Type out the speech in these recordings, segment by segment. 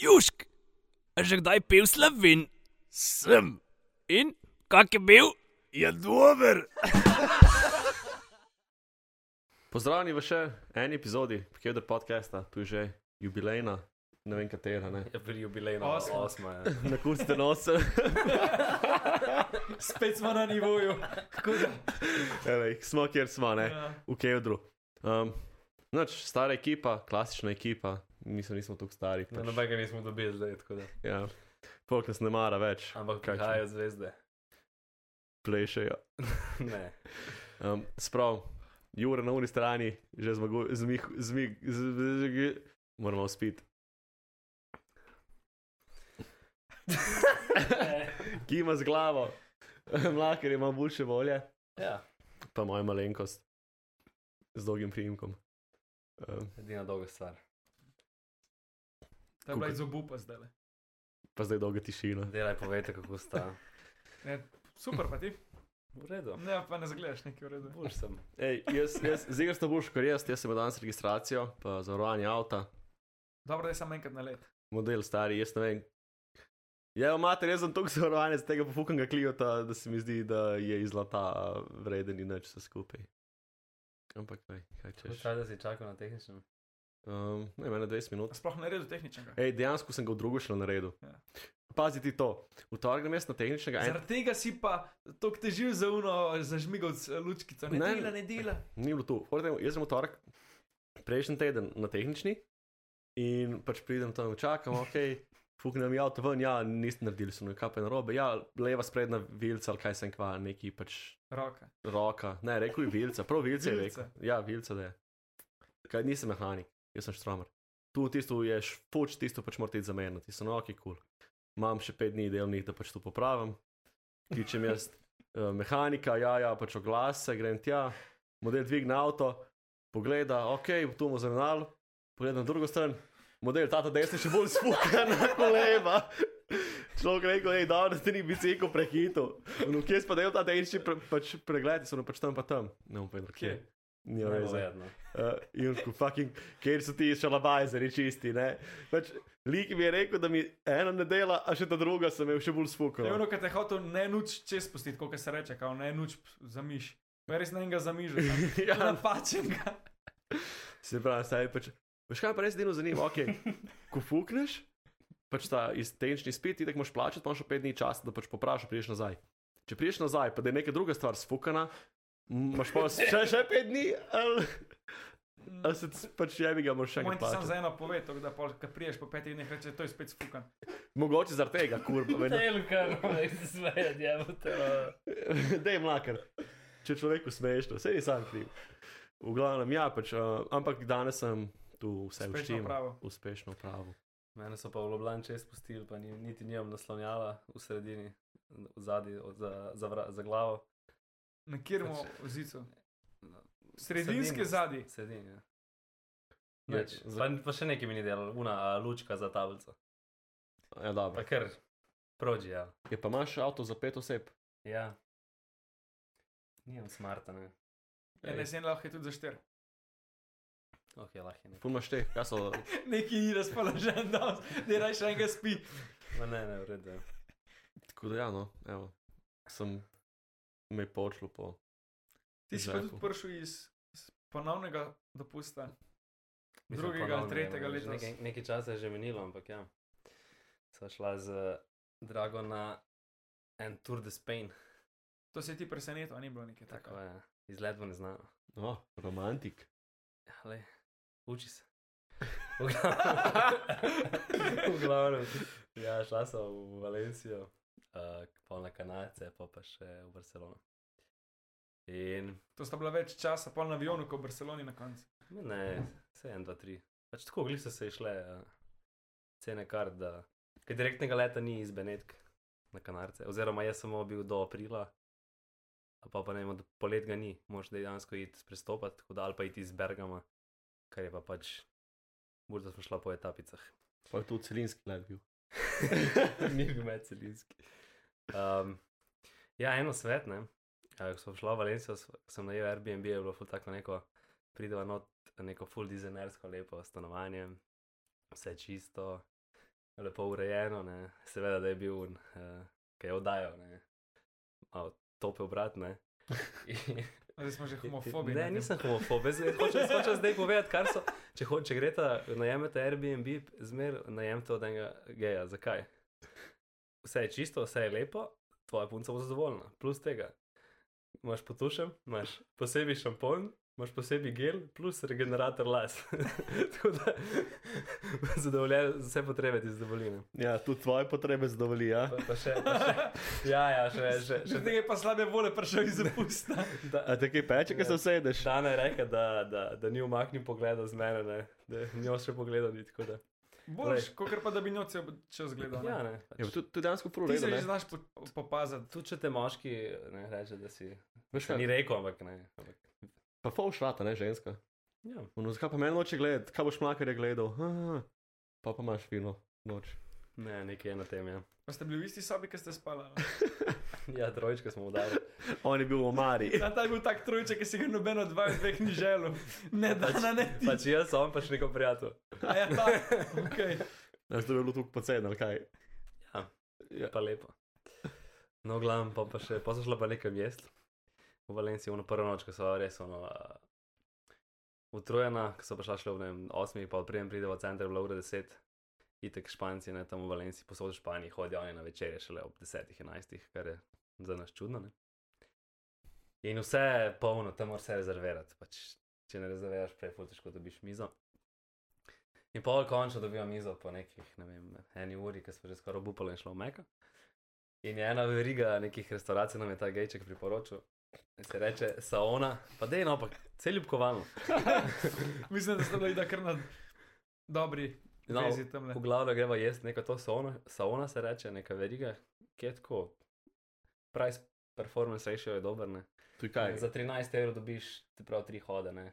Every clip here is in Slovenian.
Južk, a že kdaj pil slovin? Sem. In kak je bil? Je dober. Pozdravljeni v še eni epizodi Pekeder podcasta, tu je že jubilejna, ne vem katera, ne. Je pri jubilejno Osma. osma. ja. Na kurste nose. Spet smo na nivoju. Evej, smo kjer smo, ne, Ja. v Kevdru. Um, Noč, stara ekipa, klasična ekipa, mislim, nismo tako stari. No, Pač, nobenega nismo dobili zdaj, tako da. ja. Folk nas ne mara več, Ampak prihajajo zvezde. plešejo. ne. Um, sprav, Jure na uni strani, že zmaguje, zmig, zmig, zmig, moramo spiti. Kima z glavo, mlaker ima boljše volje, Ja, pa moja malenkost z dolgim primkom. Um, edina dolga stvar. To je bila iz obupa zdaj. pa zdaj dolga tišina. Delaj, povejte, kako sta. Super, pa ti. V redu. Ne, pa ne zagledaš nekaj v redu. Boš sem. Ej, jaz, jaz, zigar sta boš kot jaz, jaz sem danes registracijo, pa zavarovanje avta, Dobro, da je samo enkrat na let. model stari, jaz ne vem. Ja, mater, jaz sem toliko zavarovanja z tega pofukanga klijota, da se mi zdi, da je iz zlata vreden in nič vse skupaj. Ampak, kaj, kaj češ. Čas, da si čakal na tehničnem. Um, ne, mene 20 minut. Sploh na redu tehničnega. Ej, dejansko sem ga v drugo šel na redu. Ja. Pazi ti to, v torek grem jaz na tehničnega. En, Zaradi tega si pa tako težil za uno, zažmigal s lučkico. Ne, Ne. ne dela, ne dela. ni bilo tu. Tega, Jaz sem v torek prejšnji teden na tehnični in pač pridem tam, čakam, ok, fuknem avto ven, ja, niste naredili, so nekaj na robe, ja, leva sprednja vilca ali kaj sem kva, neki pač Roka. roka. Ne, rekel je vilca, prav vilca je Vilca. rekel. Ja, vilca da je. Kaj, nisem mehanik, jaz sem štromer. Tu tisto je špoč, tisto pač morate iti zamenjati, so no, ok, kul. Cool. Imam še pet dni delovnih, da pač to popravim. Kličem jaz uh, mehanika, ja, ja, pač oglase, grem tja, model dvigne avto, pogleda, ok, tu bomo zamenjali, pogleda na drugo stran, model tata desni še bolj spukan na koleba. Človek rekel, hej, da ti ni bicikl prehitil. No, kje spadajo ta tehnični pre, pač pregledi, so no pač tam pa tam. Ne bom povedal, kje. Ni veze. Neverjetno. Uh, in ko fucking, kjer so ti šalabajzeri čisti, ne. Pač, lik mi je rekel, da mi ena ne dela, a še ta druga se me je še bolj je spukala. ono, kar te hotel ne nuč čez spustiti, kot se reče, kao ne nuč zamiš. Pa je res na enega zamižal. ja, Napačenega. se pravi, saj pač. Veš kaj pa res dino zanima, ok, ko fukneš, pač ta iz tehnični spet, ti tako moš plačati, pa še pet dni časa, da pač popraviš, priješ nazaj. Če priješ nazaj, pa da je neka druga stvar sfukana, imaš pa še, še pet dni, ali, ali se pač jebi ga, moraš še enkrat sam za eno pove, tako da pol, priješ po petih dneh, reče, to je spet sfukan. Mogoče zaradi tega, kurba, vedno. Telka, ne se smeje, jebote. Dej mlakar, če človeku smešno, vse je sam kriv. V glavnem, ja, pač, uh, ampak danes sem tu vse Uspešno opravil. uspešno pravo. Mene so pa v Ljubljani čez spustili, pa ni, niti nimam naslonjala v sredini, v zadnji, za, za, za glavo. Na kjermu Pač- ozicu. No, Sredinske sredini, zadnji. Sredini, ja. Nič. Pa, pa še nekaj mi ni delalo, una lučka za tablico. Ja, dobro. Pa kar prođi, ja. Je pa imaš avto za pet oseb? Ja. Nijem smarta, ne. Ja, ne, sen lahko je tudi za štir. Ok, lahko je imaš te, kaj so. Neki ni razpoložen, da ne raj še enega spi. Ma ne, ne, v redu. ja. Tako da, ja, no, evo, sem me počlo po. Ti si pa tudi prišel iz, iz ponovnega dopusta. Mislim, Drugega ali tretjega ja, že letos. Nekaj, nekaj časa je že minilo, ampak ja. Sva šla z Drago na en Tour de Spain. To se je ti presenetilo, ni bilo nekaj Tako tako. je, izgled bo neznano. No, romantik. Ja, lej, uči se. V glavnem- v glavnem. Ja, šla sem v Valencijo, uh, pol na Kanadce, pa pa še v Barcelono. In To sta bila več časa, pol na avionu, kot v Barceloni na koncu. Ma Ne, vse en, dva, tri. Pač tako, gliso se je šle uh, cene kar, da ker direktnega leta ni iz Benetk na Kanarce. Oziroma, jaz sem bil do aprila, ali pa, pa ne vem, do polet ga ni, moš dejansko iti prestopati, tako da ali pa iti iz Bergama, kar je pa pač, bolj da smo šla po etapicah. Pa je tu celinski let bil. ni bil medcelinski. Um, ja, eno svet, ne. Ja, ko smo šla v Valencijo, sem najel Airbnb, je bilo ful tako neko, prideva not neko full dizajnersko lepo stanovanje, vse čisto. lepo urejeno, ne. seveda, da je bil, uh, ki je oddajal, ne. Malo tope obrat, ne. Zdaj smo že homofobi. Ne, nisem homofob. Hočem, hočem zdaj povedati, kar so. Če, ho, če greste najemete Airbnb, zmer najemite od enega geja. Zakaj? Vse je čisto, vse je lepo, tvoja punca bo zadovoljna. Plus tega, imaš potušem, imaš posebej šampon, imaš posebej gel, plus regenerator las. Tako da zadovoljen, vse potrebe ti zadovoljine. Ja, tudi tvoje potrebe zadovolji. Ja? Pa, pa še, pa še, ja, ja, še, še, Še še tega je pa slabe vole prišel iz zapusta. da, A te kaj peče, ki se usedeš? Dana je rekla, da, da, da ni umaknil pogleda z mene, ne. da njo še pogledal ni tako da. Boljš, kot pa da bi noč čez gledal. Ja, ne. Ja, Pač, tudi, tudi dejansko Ti prav se že znaš po- popazati. tudi če te moški ne reče, da si. Veš Ni kaj, rekel, ampak ne. Ampak, pa fol šrata, ne ženska. ja. Ono, zakaj pa meni noče gledati, kaj boš mlakar je gledal? Ah, pa pa imaš fino noč. Ne, nekaj je na tem. Ja, Pa ste bili v isti sobi, ki ste spali. ja trojčke smo udali. On je bil v omari. Ja, ta je bil tak trojček, ki si ga noben od vaju dveh ni želel. Ne, da na ne ti. Pač jaz sem, pač neko prijatelj. A ja, tak, okay. Jaz to je bilo tukaj pocen, ali kaj. Ja, Ja. pa lepo. No, glavno, pa, pa še, pa so šla pa nekam jesti. V Valenciji, ono prvo noč, ko so res ono. Uh, Utrujena, ko so pa šla v vem, osmih, pa prijem pride v center, bilo ura deset. Itek Španci, ne tam v Valenciji, posod v Španiji, hodijo oni na večerje šele ob desetih, enajstih, kar je za nas čudno. Ne? In vse je polno, tam moraš vse rezervirati. Pač, če ne rezerviraš, prej fultiško dobiš mizo. In pol končno dobijo mizo po nekih, ne vem, eni uri, ki smo že skoraj obupali in šlo v Meka. In je ena veriga nekih restauracij nam je ta gejček priporočil. In se reče sauna, pa dej no, pa cel ljubkovalno. Mislim, da ste bili da kar na dobri No. V glavnem greva jesti neko to sauna, sauna se reče, neka veriga, ki je tako. Price performance ratio je dober, ne. Za 13 evrov dobiš, ti prav tri hode, ne.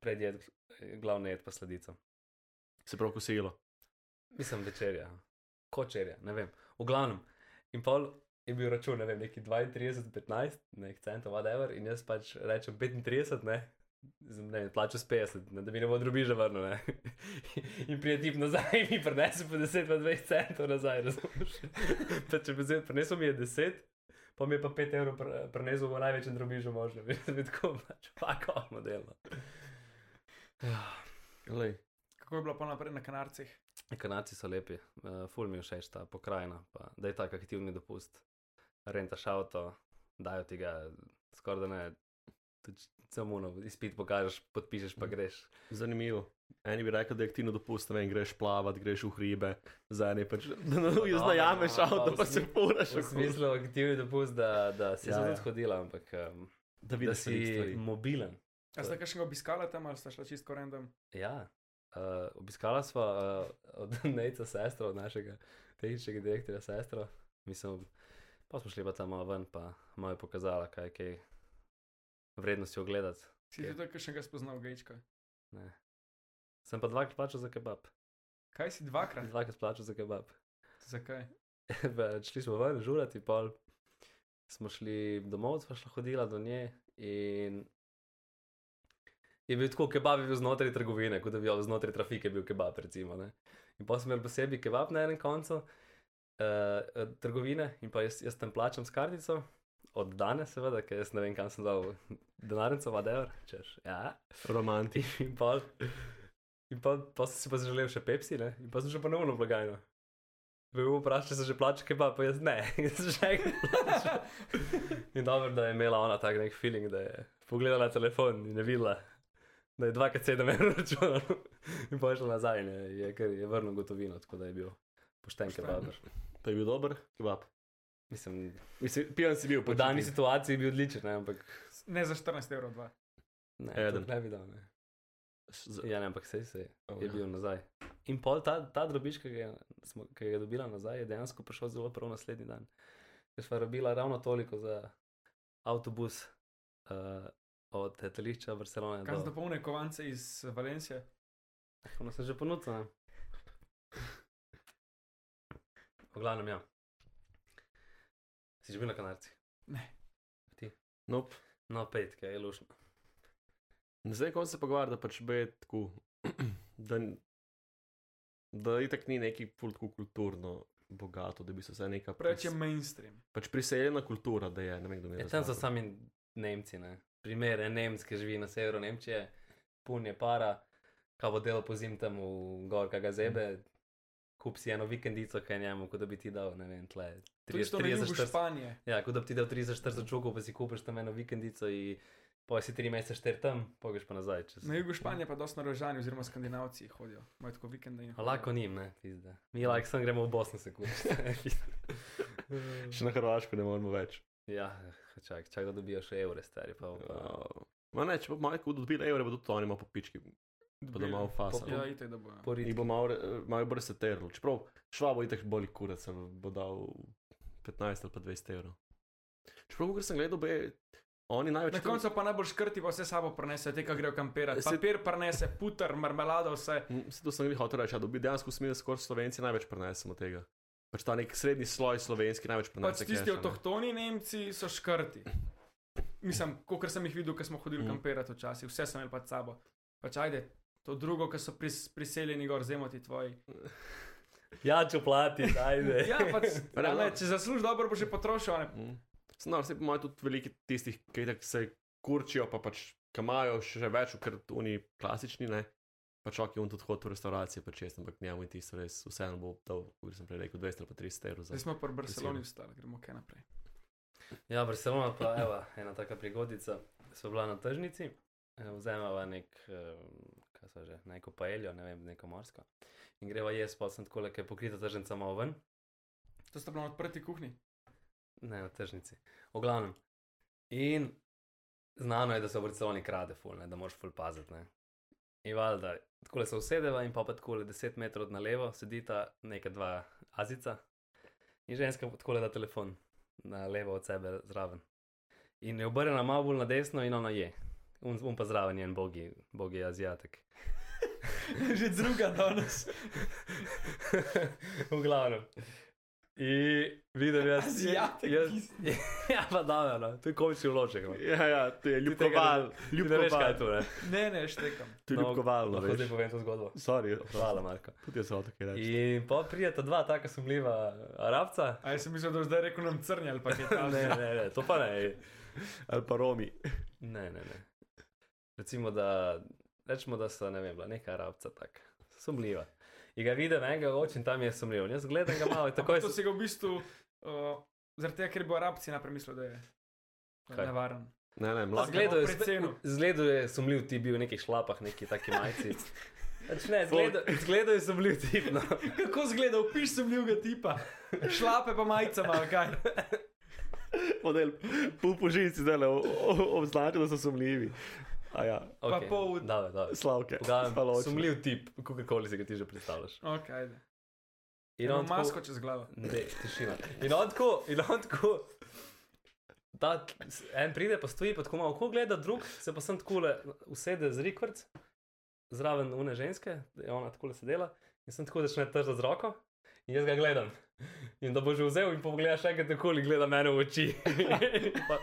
Predjed, glavne jed pa sledico. Se prav kosilo. Mislim, večerja, kočerja, ne vem. V glavnem. In pol je bil račun, ne vem, neki 32, 15, nek centov, whatever, in jaz pač rečem 35, ne. Ne, plačal s 50, ne, da mi ne bo drobiže vrnil. ne. In prije tip nazaj in mi prinese po 10, pa 20 centov nazaj, razumeš? Pa če bi zdaj prinesel mi je 10, pa mi je pa 5 evrov pr- prinesel v največjem drobižu možno, veš, da bi tako pač pakal modelno. Lej. Kako je bilo pa naprej na kanarcih? Kanadci so lepi, uh, ful mi je všeč ta pokrajina, pa da je tako aktivni dopust. Rentaš avto, dajo ti ga, skoraj da ne, samo izpit pokažeš, podpišeš, pa greš. Zanimivo. Eni bi rekli, da je aktivno dopust, ne vem, greš plavat, greš v hribe, zadnji pač, da dobro, najameš no, avto, v pa se furaš. V smislu aktivni dopust, da, da si Ja, ja, ja. tudi hodila, ampak um, Da da si stvari. mobilen. A ste kakšnega obiskala tam ali ste šla čisto random? Ja, uh, obiskala sva uh, od Nejca sestro, od našega tehničnega direktorja sestro. Mislim, pa smo šli pa tam ven, pa malo je pokazala, kaj je kaj vrednosti ogledati. Si Kje? tudi kakšnega spoznal gejčka? Ne. Sem pa dvakrat plačal za kebab. Kaj si dvakrat? Dvakrat plačal za kebab. Zakaj? Šli smo ven, žurati, pol. Smo šli domov, sva šla hodila do nje in je bil tako, kebab je bil znotraj trgovine, kot da bi bil znotraj trafike bil kebab, recimo. Ne? In pa smo imeli posebej kebab na enem koncu uh, trgovine in pa jaz, jaz tam plačam s kartico. Od danes, seveda, ker jaz ne vem, kam sem dal denarnico, whatever, češ. Ja, Romantik. in pa, in pa, pa sem si pa zaželel še Pepsi, ne? in pa sem že ponovno v blagajno. Bil bi vprašal, če se že plača kebab, pa jaz ne, jaz sem še enkrat plačal. In dobro, da je imela ona tak nek feeling, da je pogledala telefon in je videla, da je 2,7 evrov računal. In pa je šla nazaj in je, je, je vrnil gotovino, tako da je bil pošten Pošten. kebab. Pa je bil dober, kebab. Mislim, Mislim, pijan si bil, pač dani situaciji bi bil odličen, ne, ampak Ne za 14 evrov, dva. ne, Eden. ne bi dal. Ne. Z- Ja, ne, ampak sej se je. Oh, je ja. bil nazaj. In pol ta, ta drobiž, ki ga, je- smo- ki ga je dobila nazaj, je dejansko prišel zelo prav naslednji dan. Ker smo rabila ravno toliko za avtobus uh, od letališča Barcelone Kaj do to polne kovance iz Valencije? Ono sem že ponudil. ne. V glavnem, ja. Si že bil na kanarcih? Nope. No, pet, kaj je lušno. Zdaj, ko se pogovarja, da pač be tako, da da itak ni neki ful tako kulturno bogato, da bi se vse neka Preveč je mainstream. pač priseljena kultura, da je, ne vem, kdo mi je Ja, tam so sami Nemci, ne. Primer je Nemc, ki živi na severu Nemčije, pun je para, ka bo delo po zim tam v Gorka Gazebe, kup si eno vikendico, kaj njemu, kot da bi ti dal, ne vem, tle. To isto na jugu 40. Španije. Ja, kot da bi ti dal 30-40 čukov, pa si kupiš tam eno vikendico in pa si tri mesece šter tam, pogeš pa nazaj. Čez... Na jugu Španije pa dosti narožani, oziroma skandinavci hodijo. Imajo tako vikende in. Lako njim, ne, pizda. Mi lajk sem gremo v Bosno se kupiti. Še na Hrvaško ne moremo več. ja, čak, čak da dobijo še evre, stari pa. pa. Uh, Ma ne, če bo malo kot dobili evre, bodo tudi oni malo popički, pa da malo fasa. Ja, itek da bojo. In ritmu. bo malo, malo bolj seterlo. Čeprav švabo itak boli kurac, ali bo dal 15 ali pa 20 evrov. Čeprav, ker sem gledal, be, oni največ Na koncu pa najbolj škrti, pa vse sabo prenese, te, ki grejo kampirati. Se- Papir prenese, puter, marmelada, vse. Se to sem jih hotel reči, da bi dejansko smeli skoraj slovenci največ prenesemo tega. Pač ta nek srednji sloj slovenski največ Pač prenese. tisti keša, ne. avtohtoni Nemci so škrti. Mislim, kot sem jih videl, ko smo hodili Mm. kampirati včasih, vse so imeli pač s sabo. Pač ajde, to drugo, ki so pris, priseljeni gor, zemoti tvoji. Ja, če plati, ajde. Ja, pač, Pa ne, če zaslužiš dobro, boš že potrošil. Mm. No, vse po mojem tudi veliki tistih, ki se kurčijo, pa pač kamajo še več, ker oni klasični, ne. Pač ok, on tudi hodi v restauracije, pač jaz, ampak njemu in tisto res vseeno bo dal, kot sem prej rekel, 200 ali pa 300 evrov za Zdaj smo pri Barceloni vstali, gremo kaj naprej. Ja, Barcelona pa je ena taka prigodica. Smo bila na tržnici, eh, vzemava nek, eh, kaj so že, neko paeljo, ne vem, neko morsko. In greva jesti, pa sem tako, ker pokrita tržnica malo ven, To sta bila na odprti kuhinji. ne na tržnici. V glavnem. In znano je, da se v Barceloni krade, ful, ne, da moraš ful paziti. Ne. In valjda, tako se usedeva in pa pa tako 10 metrov na levo sedita neka dva azica in ženska tako da telefon na levo od sebe zraven. In je obrnjena malo bolj na desno in ona je. Un, un pa zraven je en bogi, bogi azijatek. že druga danes. v glavnem. In vidim jaz. Azijatek, jaz, ja, pa da, no. to je komični vložek. no. Ja, ja, to je tega ljubkoval, Ti ne veš, kaj je ljubkoval. to, ne? Ne, ne, štekam. To je No, ljubkovalno, Lahko zdaj povem to zgodbo. Sorry, Hvala, Marko. tudi jaz sem hotel kaj reči. In pa prijeta dva taka sumljiva arabca. A jaz sem mislil, da boš zdaj rekel nam crnje ali pa kaj Ne, takega. ne, ne, to pa ne. Ali pa Romi. Ne, ne, ne. Recimo, da, rečemo, da so, ne vem, bila neka arabca tako sumljiva. In ga vidim, enega oči in tam je sumljiv. Jaz gledam ga malo in takoj To se. si ga v bistvu, uh, zaradi tega, ker bo Arabci najprej mislil, da je Kaj? nevaren. Ne, ne, mlad. Zgledal je, zgledal je sumljiv ti bil v nekih šlapah, neki taki majci. Pač ne, zgledal, zgledal je sumljiv tip, no. Kako zgleda, opiš sumljivega tipa, šlape pa majicama, ali kaj. Model, pol po žici zdaj obznačil, da so sumljivi. A ja, Pa Okay. pol- Dave, dave. slavke. Spaločne. sumljiv tip, kakorkoli si ga ti že predstavljaš. Ok, ajde. In Imam on tako- masko čez glavo. Ne, tišina. In on tako, in on tako. Ta, en pride, pa stoji, pa tako malo oko gleda, drug se pa sem tako le usede z rikvrc, zraven une ženske, ona tako le sedela, in sem tako začne tržati z roko, jaz ga gledam. In da bo že vzel in pogleda še enkrat tako in gleda mene v oči. in, pa,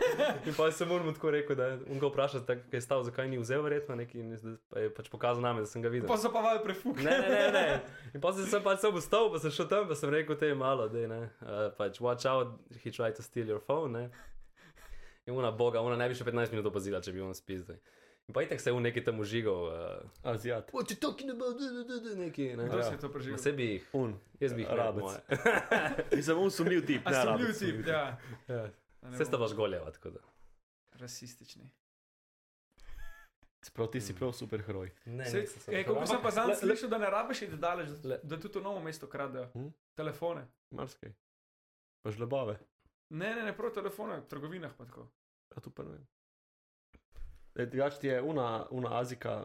in pa se moram tako reči, da on ga vpraša, kaj je stal, zakaj ni vzel, verjetno neki, in pa je pač pokazal name, da sem ga videl. Pa so pa val prefuk. Ne, ne, ne, ne. In pa sem pač sem vstal, pa sem šel tam, pa sem rekel, te je malo, da ne. Uh, pač, watch out, he tried to steal your phone, ne. In ona boga, ona ne bi še 15 minut opazila, če bi on spizdal. Pa itek se v neki tam užigal. Uh, Azijat. What you talking about, neki, ne. Kdo Ja. si je to Na preživel? sebi jih, Un. jaz bi jih. In sem un sumljiv tip. Ne sumljiv tip, ja. ja. Da ne Vse sta bomo vaš goljeva, tako da. Rasistični. Sprav ti si prav super heroj. Ne, se ej, prav- Kako sem pa le- slišal, da ne rabiš iti daleč, da, da tudi v novo mesto kradejo Hm? telefone. Marskej. Pa žlebove. Ne, ne, ne, prav telefone, v trgovinah pa tako. A tu pa ne vem. Drugač ti je una, una azika,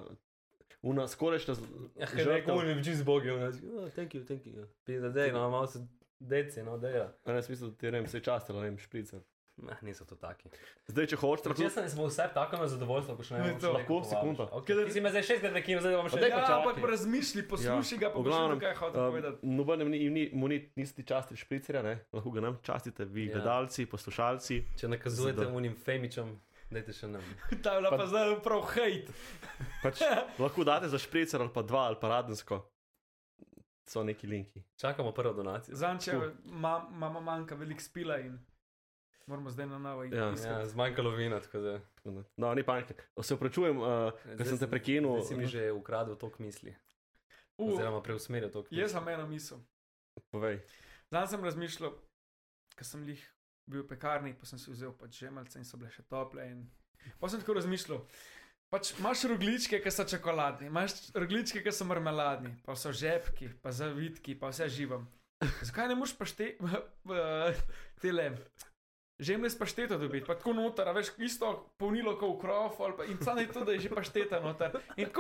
una skorajšnja z- Ja, rekel, mi bi čez bogi, ona je, oh, thank you, thank you. Pisa, dej, no, malo se deci, no, dej. A Ne, smisel, ti je vem, se častila, ne vem, šprica. Ne, niso to taki. Zdaj, če hočeš, lahko... jaz sem smo vse tako na zadovoljstvo, ko še ne vem, to. Lahko, sekunda. Okay, ti si me zdaj šestkrat rekel, zdaj bom še počakaj. Ja, ampak razmišlji, poslušaj ga, pa v boš glavnem, videl, kaj hoče Um, povedati. Nobenem ni, ni, mu ni, niste častili špricerja, ne? lahko ga nam častite, vi Ja. gledalci, poslušalci. Če nakazujete unim femičem, dajte še nam. Ta je bila pa- pa zdaj prav hejt. Pač, lahko date za špricer ali pa dva ali pa radensko. so neki linki. Čakamo prvo donacijo. Zanče imamo manjka veliko spila in moramo zdaj na novo iti. Ja. Ja, zmanjkalo vina, tako da. No, ni panike. Se upravičujem, uh, ker sem te prekinil. Zdaj si mi že ukradel tok misli. Uh, Oziroma preusmeril tok misli. jaz sem eno misel. Povej. Zdaj sem razmišljal, ker sem jih bil v pekarni, pa sem si vzel pač žemalce in so bile še tople. In... Pa sem tako razmišljal. Pač imaš rogličke, ki so čokoladni, imaš rogličke, ki so marmeladni, pa so žepki, pa zavitki, pa vse živam. Zakaj ne moreš pašte, tele, žemlje s pašteto dobiti, pa tako noter, veš, isto polnilo kot v krof, pa in samo to, da je že pašteta noter. In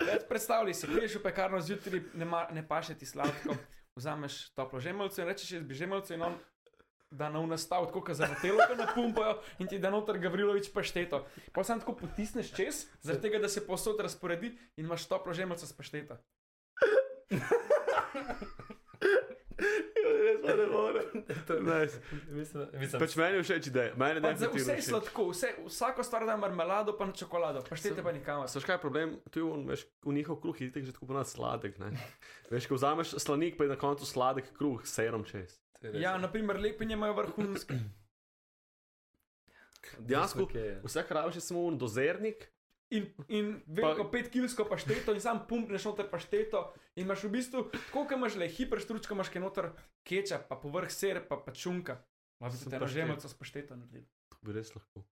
več predstavljaj si, priješ v pekarno zjutraj, ne, ma- ne paše ti sladko, vzameš toplo žemalce in rečeš, jaz bi žemalce in on da na unastav, tako kot za telo, ki napumpajo in ti da noter Gavrilovič pašteto. Pa sam tako potisneš čez, zaradi tega, da se posod razporedi in imaš toplo žemalce s pašteta. Res pa ne morem. Nice. Mislim, mislim, Pač meni je všeč. Meni je Pa za definitivno vse je sladko, vse, vsako stvar da marmelado, pa na čokolado, paštete pa nikamor. Saš kaj je problem? Tu je on, veš, v njihov kruh je že tako ponad sladek. Ne? Veš, ko vzameš slanik, pa je na koncu sladek kruh s serom čez. Res. Ja, naprimer, lepinje imajo vrhunske. Dejansko, je. vse hrabiš je samo un dozernik, In, in veliko pet kilsko pašteto in sam pumpneš noter pašteto in imaš v bistvu, tako kot imaš le hiperštručko, imaš kaj noter keča, pa povrh ser, pa pa čunka. Lahko bi Sem te paštet. nažemalce s pašteto naredili. to bi res lahko.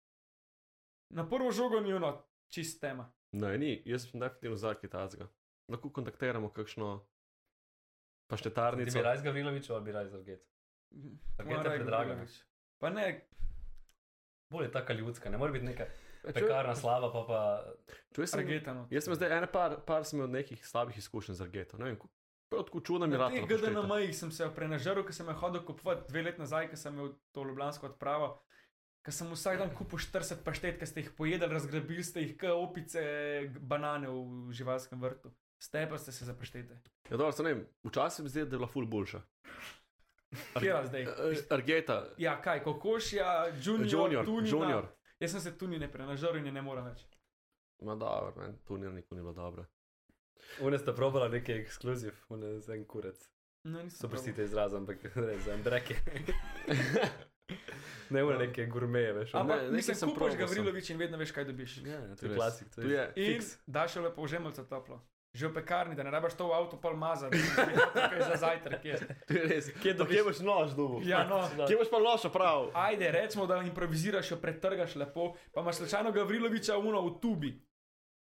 Na prvo žogo ni ono, čist tema. Ne, ni, jaz sem definitivno za kitajskega. Lahko kontaktiramo kakšno Ti paštetarnico. bi raj z Gavrilovičem ali bi raj z Arget? Argeta je predraga. Pa ne, Bolje taka ljudska, ne more biti neka pekarna slava, pa pa. čuj, sem- argetano. Jaz sem zdaj ene par, par sem imel nekih slabih izkušenj z Argeto. Ne vem, tako čudno mi je Na rado. teh GDNM-jih sem se prenažaril, ker sem jih hodil kupovati dve leti nazaj, ker sem imel to ljubljansko odpravo. Ker sem vsak dan kupil 40 paštet, ker ste jih pojedli, razgrabili ste jih, kot opice, banane v živalskem vrtu. Ste pa ste se za paštete. Ja, dobro, se ne vem, včasih mi zdi, da je bila ful boljša. Kjera zdaj? Eh, Argeta, Ja, kaj, kokošja, junior, junior, tunina. junior. Jaz sem se tunine prenažaril in je ne morem več. Ma dobro, meni tu ni nikoli ni bilo dobro. Une sta probala neki ekskluziv, une za en kurec. No, nisem So probal. prostite izraz, ampak res za en dreke. ne une neke gurmeje, veš. Ampak Ne, mislim, sem kupaš. Gavrilovič in vedno veš, kaj dobiš. Ja, to To je klasik. To je. In daš lepo v žemalce toplo. Že v pekarni, da ne rabaš to v avto pol mazati, da ne tukaj za zajtrk. Je. To je res. Kje dobiš- Kje boš nož dubu? Ja, no. Kje boš pa nož prav? Ajde, recimo, da improviziraš, jo pretrgaš lepo, pa imaš slučajno Gavriloviča uno v tubi.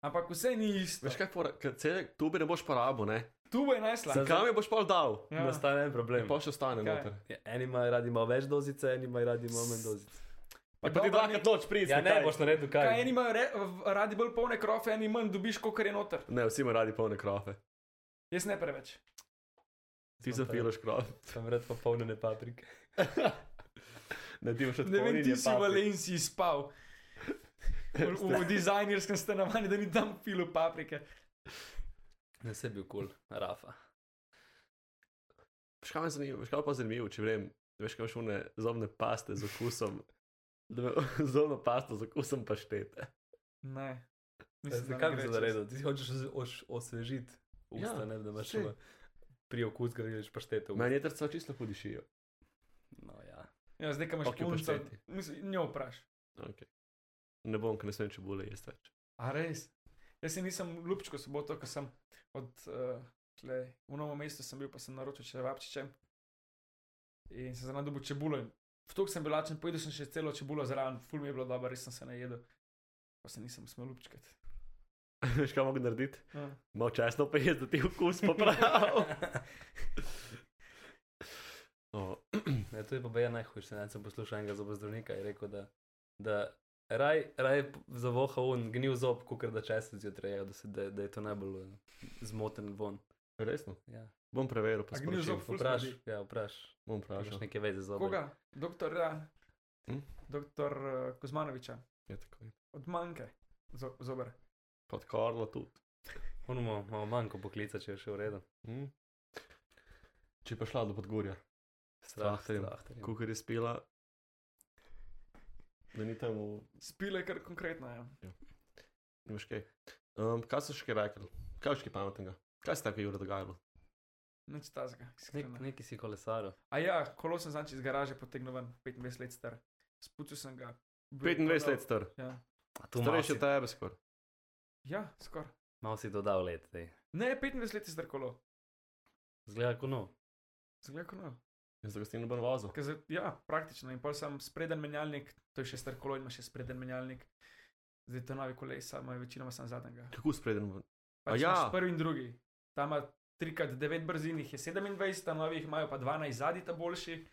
Ampak vse ni isto. Veš kaj, cele tube ne boš porabil, ne? Tuba je najslabša. Kam je boš pa dal? Ja. Nastane en problem. Pa še ostane Kaj? noter. Ja, Eni imajo radi malo več dozice, eni imajo radi malo manj dozice. Pa, ti dobro, dvakrat noč pridi. Ja, ne boš naredil Kaj kaj. eni imajo re, radi bolj polne krofe, eni manj dobiš, kot je noter. Ne, vsi imajo radi polne krofe. Jaz ne preveč. Ti Sem zafilaš krof. Sem red pa polnjene paprike. Ne, ti boš še Ne vem, ti si v. Valenciji spal. V, v dizajnerskem stanovanju, da ni tam filo paprike. Ne se bil kul, cool. Rafa. Veš kaj me zanima, veš kaj pa zanimivo, če vem, veš kaj imaš une zobne paste z okusom. Da me zobno pasto z okusom paštete. Ne. Zakaj bi se naredil? Ti hočeš os- os- osvežiti usta, Ja, ne da imaš samo pri okus, ker greš paštete. Meni je trca čisto podišijo. No, ja. Ja, zdaj, ko imaš Ok, punco, mislim, njo vpraš. Okay. Ne bom, ker ne smem čebule jesti več. A res? Jaz si nisem lupčko soboto, ko sem od uh, tle, v novem mestu sem bil, pa sem naročil čevapčiče. In sem zraven dobil čebulo. in V to sem bil lačen, pojedel sem še celo čebulo zraven, ful mi je bilo dobro, res sem se najedel. Pa se nisem smel lupčkati. veš kaj mogo narediti? Ja. Malo česno pa jaz, da ti okus popravi. oh. Ne, to je pa baje najhujše. Ne, sem poslušal enega zobozdravnika in rekel, da, da raj, raj zavoha un gnil zob, kot da česa zjutraj, je, da, se, da, da je to najbolj eh, zmoten von. Resno? Ja. Bom preveril, pa zob ful Vpraš, ja, vpraš. Bom Imaš vprašal. neke veze z zobom. Koga? Doktor, ja. Hm? Doktor uh, Kozmanoviča, Je tako. je. od manjke, zo, zober. Pod Karlo tudi. Unmo, malo manjko poklica, če je še v redu. Hm? Če pa šla do podgorja, Strah, strah. kukar je spila, da ni tam v Spile kar konkretno, ja. Ne veš kaj. Um, kaj so še kaj rekli? Kaj je še kaj pametnega? Kaj se tako je dogajalo? Nič tazga. Nek, neki si kolesar. A ja, kolo sem zanč iz garaže potegnil ven, 25 let star. Spucil sem ga. Bil je 25 prodal. let star. Ja, Tu Starejši od tebe skoraj. ja skoraj. Malo si dodal let, dej. Ne, 25 let je star kolo. Zgleda kot nov. Zgleda kot no. Jaz ga s tem ne bom vozil. Ker za- Ja, praktično. In pol sem spreden menjalnik, to je še star kolo, ima še spreden menjalnik. Zdaj to novi kolesa, imajo večinoma sem zadnjega. Kako spreden? Pač ja. imaš Prvi in drugi. Tam ima 3x9 brzin, jih je 27, ta novih imajo pa 12 zadnji, ta boljši,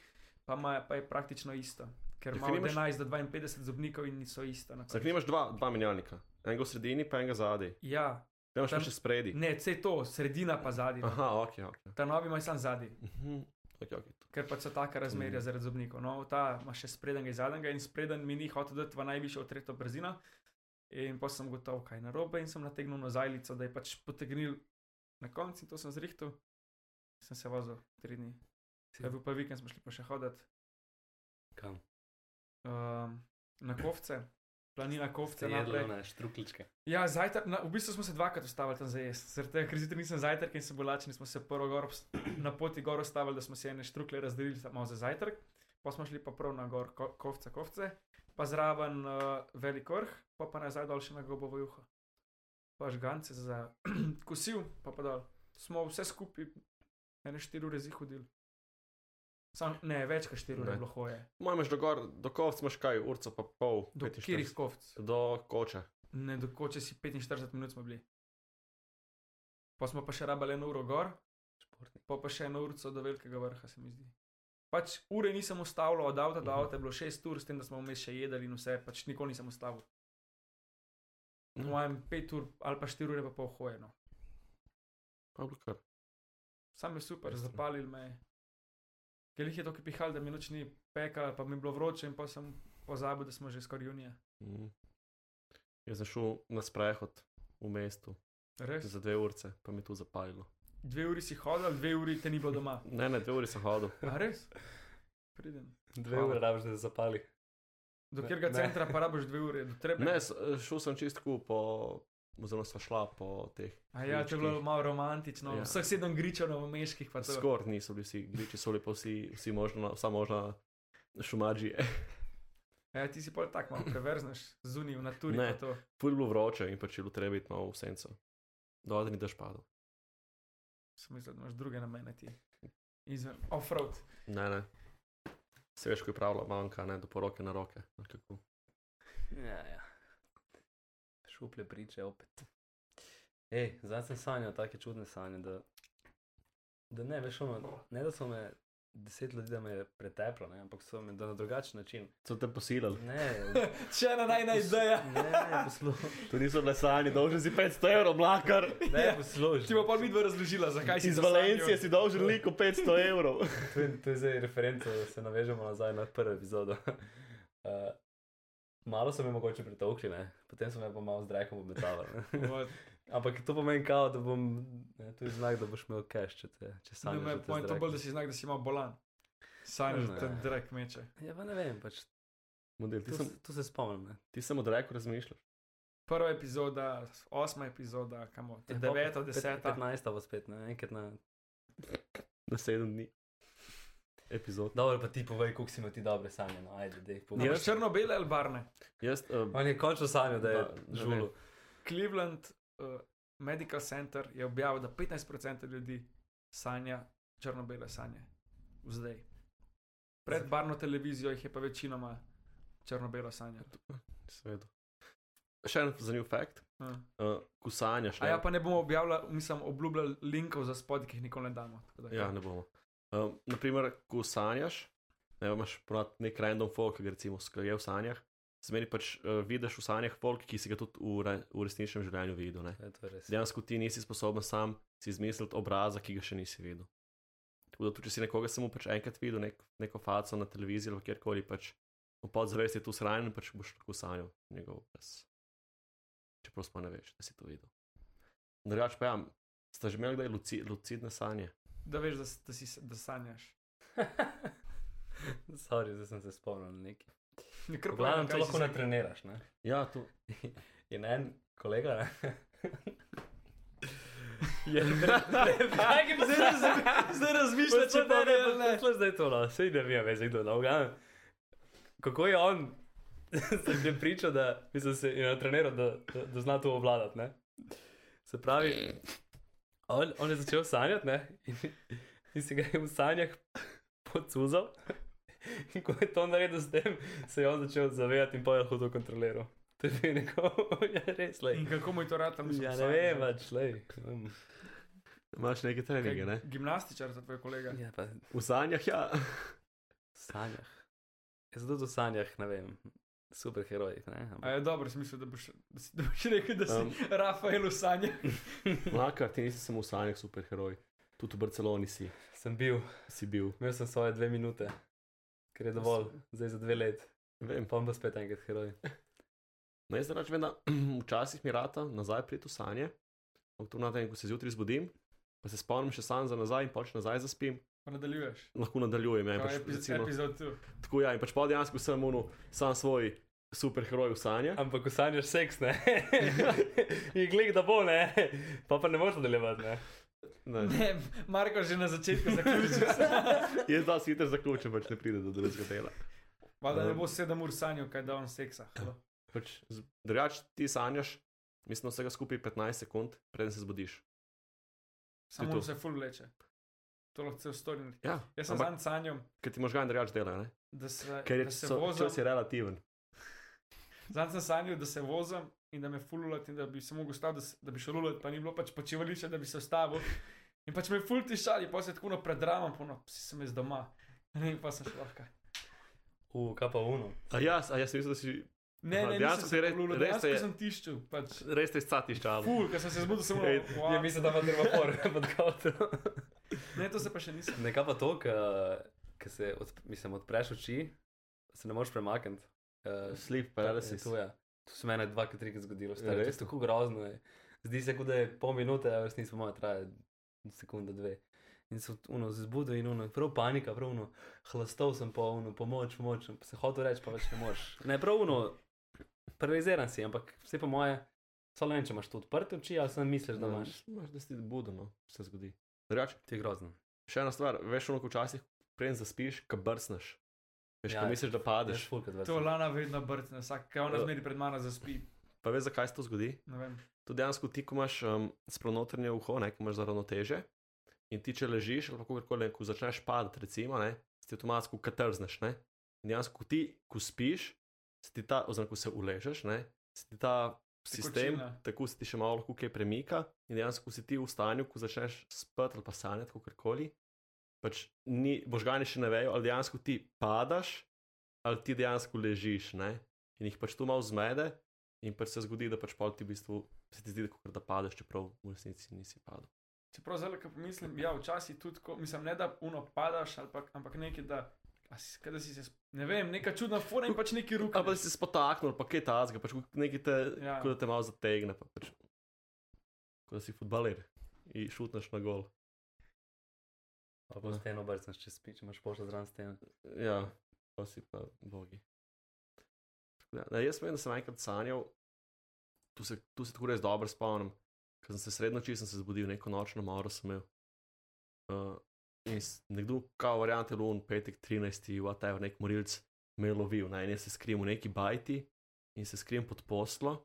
pa, ima, pa je praktično isto. Ker ima ker od nimaš- 11 do 52 zobnikov in niso ista. na Zdaj koncu. imaš dva, dva menjalnika. Enega v sredini, pa enega zadaj. Ja, Te imaš Tam- še spredi. ne, vse to, sredina pa zadnji. no. Aha, ok, ok. Ta novi ima samo zadnji, Mhm. Ok, ok. ker pač so taka razmerja Mm. zaradi zobnikov. No, ta ima še spredenega in zadnjega in spreden mi ni hotel dati v najvišjo tretjo brzino. In pa sem gotov, kaj je narobe in sem nategnil nazajlico, da je pač potegnil na konci in to sem zrihtel. Sem se vozil tri dni. Ja, bil pa vikend, smo šli pa še hoditi. Kam? Um, na kovce, planina kovce. Jedlo na štrukličke. Ja, zajtrk, na, v bistvu smo se dvakrat ustavili tam za jesti. Zaradi tega, ker zjutraj nisem zajtrk in sem bil lačen, smo se prvo gor, na poti gor ustavili, da smo si ene štrukle razdelili samo za zajtrk. Pa smo šli pa prav na gor, ko, kovce, kovce, pa zraven uh, velik vrh, pa pa nazaj dol še na gobovo juho. Pa žgance za kosil, pa pa dol. Smo vse skupaj ene štiri ure zih hodili. Sam, ne, več kot štiri ure Ne. je bilo hoje. Imaš do gor, do kovc imaš kaj, urco pa pol. Do 45. katerih kovc? Do koče. Ne, dokoče si 45 minut smo bili. Pa smo pa še rabili eno uro gor, Športnik. pa pa še eno uro do velikega vrha, se mi zdi. Pač ure nisem ustavil, od avta do Mhm. avta je bilo 6 ur, s tem, da smo vmes še jedli in vse, pač nikoli nisem ustavil. Po Mhm. mojem 5 ur ali pa 4 ure pa pol hoje. No. Pa je bilo kar. Sam je super, Pestro. zapalil me je. Ker jih je toliko pihal, da mi noč ni pekal, pa mi je bilo vroče in pa sem pozabil, da smo že skoraj junija. Mhm. Jaz sem šel na sprehod v mestu Res? za dve urce, pa mi je tu zapalilo. Dve uri si hodil, dve uri te ni bilo doma. Ne, ne, dve uri sem hodil. A res? Pridem. Dve ure rabiš, da se zapali. Do katerega centra pa rabiš dve uri, do trebe. Ne, s- šel sem čistko po, oziroma sva šla po teh. A ja, to je bilo malo romantično. Ja. Vseh sedem gričev na meških, pa. Skoraj niso bili vsi, griči so bili pa vsi, vsi možno, vsa možna šumađi. Ja, ti si pol tak malo preverzneš, zunaj v naturi. Ne. pa to. Ful je bilo vroče in pač je bilo treba biti malo v senco. Dolje ni dež padal. Sem mislil, da imaš druge namene ti. Izven, off-road. Ne, ne. Se veš, ko je pravila manjka, ne, do poroke na roke. Kako. Ja, ja. Šuplje priče opet. Ej, zdaj sem sanjal take čudne sanje, da, da ne veš, ono, ne da so me deset ljudi, da me je preteplo, ne, ampak so me da na drugačen način. So te posilili. Ne, Še ena najna ideja. ne, poslušaj. To niso bile sanje, dolžen si 500 evrov, mlakar. Ne, Ja. poslušaj. Ti bo pa midva razložila, zakaj si Iz Valencije si dolžen liko 500 evrov. To je, to je zdaj referenca, da se navežemo nazaj na prvo epizodo. Uh, malo so me mogoče pretolkli, ne? potem so me pa malo z drekom obmetavali. Ne. Ampak to pomeni, kao, da bom, ne, to je znak, da boš imel cash, če, te, če Ne, sanjaš. te pojem to bolj, da si znak, da si imel bolan. Sanjaš, da Ne. te drek meče. Ja, pa ne vem, pač, Model, ti to, sem, se- to se spomnim. Ne. ti sem od reko razmišljaš. Prva epizoda, osma epizoda, kamo, Ja, deveta, deseta. 15 bo spet, ne, enkrat na. Na sedem dni. Epizod. Dobro, pa ti povej, koliko si imel ti dobre sanje, no, ajde, dej, povej. Imaš črno-bele ali barne? Jaz, uh, On je končno sanjal, da je ne žulu. Cleveland uh, Medical Center je objavil, da 15% ljudi sanja črno-bele sanje. Zdaj. Pred barno televizijo jih je pa večinoma črno-belo sanje. Svedo. Še en zanimiv fakt. Uh. Uh, ko sanjaš, A ja, pa ne bomo objavljali, mislim, obljubljali linkov za spod, ki jih nikoli ne damo. da- Ja, ne bomo. Um, naprimer, ko sanjaš, ne, imaš nek random folk, ki ga recimo je v sanjah. Zmeri pač uh, vidiš v sanjah folk, ki si ga tudi v, re, v resničnem življenju videl. Ne. Ja, to. Dejansko ti nisi sposoben sam si izmisliti obraza, ki ga še nisi videl. Tako da, tudi če si nekoga samo pač enkrat videl, nek, neko faco na televiziji ali kjerkoli, pač v podzavesti je tu shranjen, pač boš lahko sanjal njegov obraz. Čeprav sploh ne veš, da si to videl. Drugač pa ja, sta že imeli kdaj luci, lucidne sanje? Da veš, da, da, si, da sanjaš. Sorry, zdaj sem se spomnil nekaj. Ne, povem, to lahko si se- natreniraš, ne? Ja, to. In en kolega, ne? Je Kaj je Zdaj razmi- zdaj razmišlja, če pa ne, ne. Poslušaj, zdaj to, no, sej ne vem, veš, kdo no, glavnem. Kako je on se je pričal, da mislim, se je treniral, da, da, da zna to obvladati, ne? Se pravi, on, on je začel sanjati, ne? In, in se ga je v sanjah pocuzal. In ko je to naredil s tem, se je on začel zavedati in pa je lahko to kontroliral. To je neko, ja, res, lej. In kako mu je to rad tam Ja, ne vem, pač, lej. Um, Imaš neke treninge, ne? Gimnastičar za tvoj kolega. Ja, pa V sanjah, ja. v sanjah. Jaz tudi v sanjah, ne vem, superherojih, ne? A Ampak, je dobro, sem mislil, da boš, da si, da boš rekel, da si Um. um, Rafael v sanjah. Mlaka, ti nisi samo v sanjah superheroj. Tudi v Barceloni si, sem bil, si bil. imel sem svoje dve minute, ker je dovolj, zdaj za dve let. Vem. Pa bom spet enkrat heroj. No, jaz rač vem, da včasih mi rata nazaj priti v sanje, ampak to na tem, ko se zjutraj zbudim, pa se spomnim še sam za nazaj in pač nazaj zaspim, Pa nadaljuješ. lahko nadaljujem. Ja, in Kot pač, epiz recimo, epizod tu. tako ja, in pač pa dejansko sem unu, sam svoj superheroj v sanjah. Ampak ko sanjaš seks, ne? In glik, da bo, ne? Pa pa ne moreš nadaljevati, ne? Ne. Ne, Marko že na začetku zaključil. Jaz da si hitro zaključim, pač ne pride do drugega dela. Valjda ne bo sedem ur sanjal, kaj da on seksa. Pač, drugače ti sanjaš, mislim, vsega skupaj 15 sekund, preden se zbudiš. Samo se full vleče. To lahko cel storim. Ja, Jaz sem zanj sanjal, ker ti možgani drugače delajo, ne? da se, ker je da se so- vozim. čas je relativen. Zanj sem sanjal, da se vozim in da me fululat in da bi se mogel staviti, da, da bi šel lulat, pa ni bilo pač počivališče, da bi se ustavil. In pač me ful tišali, pa se tako no predramam, pa no, si sem jaz doma. In pa sem šel lahko. U, kaj pa uno. A jaz, a jaz sem mislil, da si Ne, Aha, ne, dejansko nisem si se re- fululat, res dejansko je- sem tiščil. Pač, res te scatiš čalo. ful, ker sem se zbudil samo Ej, wow. Ja, mislim, da ima treba por pod kotro. Ne, to se pa še nisem. Nekaj pa to, ki se od, mislim, odpreš oči, se ne moreš premakniti. Uh, Sleep paralysis. To, je. to se meni dvakrat, trikrat zgodilo. Ja, Stari, to je res? tako grozno. Je. Zdi se, kot da je pol minute, a resnici po mojem traja sekunda, dve. In se uno zbudil in uno, prav panika, prav uno, hlastov sem po uno, pomoč, pomoč, se hotel reči, pa več ne moreš. Ne, prav uno, paraliziran si, ampak vse po moje, samo ne vem, če imaš tu odprte oči, ali sem misliš, da imaš. Imaš, da si buden, no, se zgodi. Drugače, To je grozno. še ena stvar, veš, ono, ko včasih preden zaspiš, ka brcneš. Veš, Ja, ja, misliš, da padeš. To Lana vedno brcne, vsak, kaj ona Ja. zmeri pred mano zaspi. Pa veš, zakaj se to zgodi? To dejansko ti, ko imaš um, spronotrnje uho, ne, ko imaš za ravnoteže. In ti, če ležiš ali kako koli, ko začneš padati, recimo, ne, si avtomatsko katrzneš. Ne? In dejansko, ko ti, ko spiš, se ti ta, oziroma ko se uležeš, ne, se ti ta sistem, Tekočina. tako se ti še malo lahko kaj premika. In dejansko, ko si ti v stanju, ko začneš spati ali pa sanjati, kako koli, pač ni, možgani še ne vejo, ali dejansko ti padaš, ali ti dejansko ležiš. Ne? In jih pač to malo zmede, in pač se zgodi, da pač pol ti v bistvu se ti zdi, kakor da padeš, čeprav v resnici nisi padel. Čeprav zelo, ko pomislim, ja, včasih tudi, ko, mislim, ne da uno padaš, pa, ampak nekaj, da, si, kaj da si se, ne vem, neka čudna fora in pač neki ruke. Ali pa si se spotaknil, pa kaj tazga, pač nekaj te, Ja. ja. da te malo zategne, pa pač, kot da si futbaler in šutneš na gol. Pa po steno brcneš, če spiš, imaš pošta zraven stene. Ja, pa si pa bogi. Da, ne, jaz vem, da sem enkrat sanjal, tu se, tu se tako res dobro spomnim, ker sem se srednjo noči sem se zbudil, neko nočno moro sem imel. Uh, in nekdo, kao variante lun, petek 13, whatever, nek morilc me je lovil, naj ne se skrim v neki bajti in se skrim pod poslo.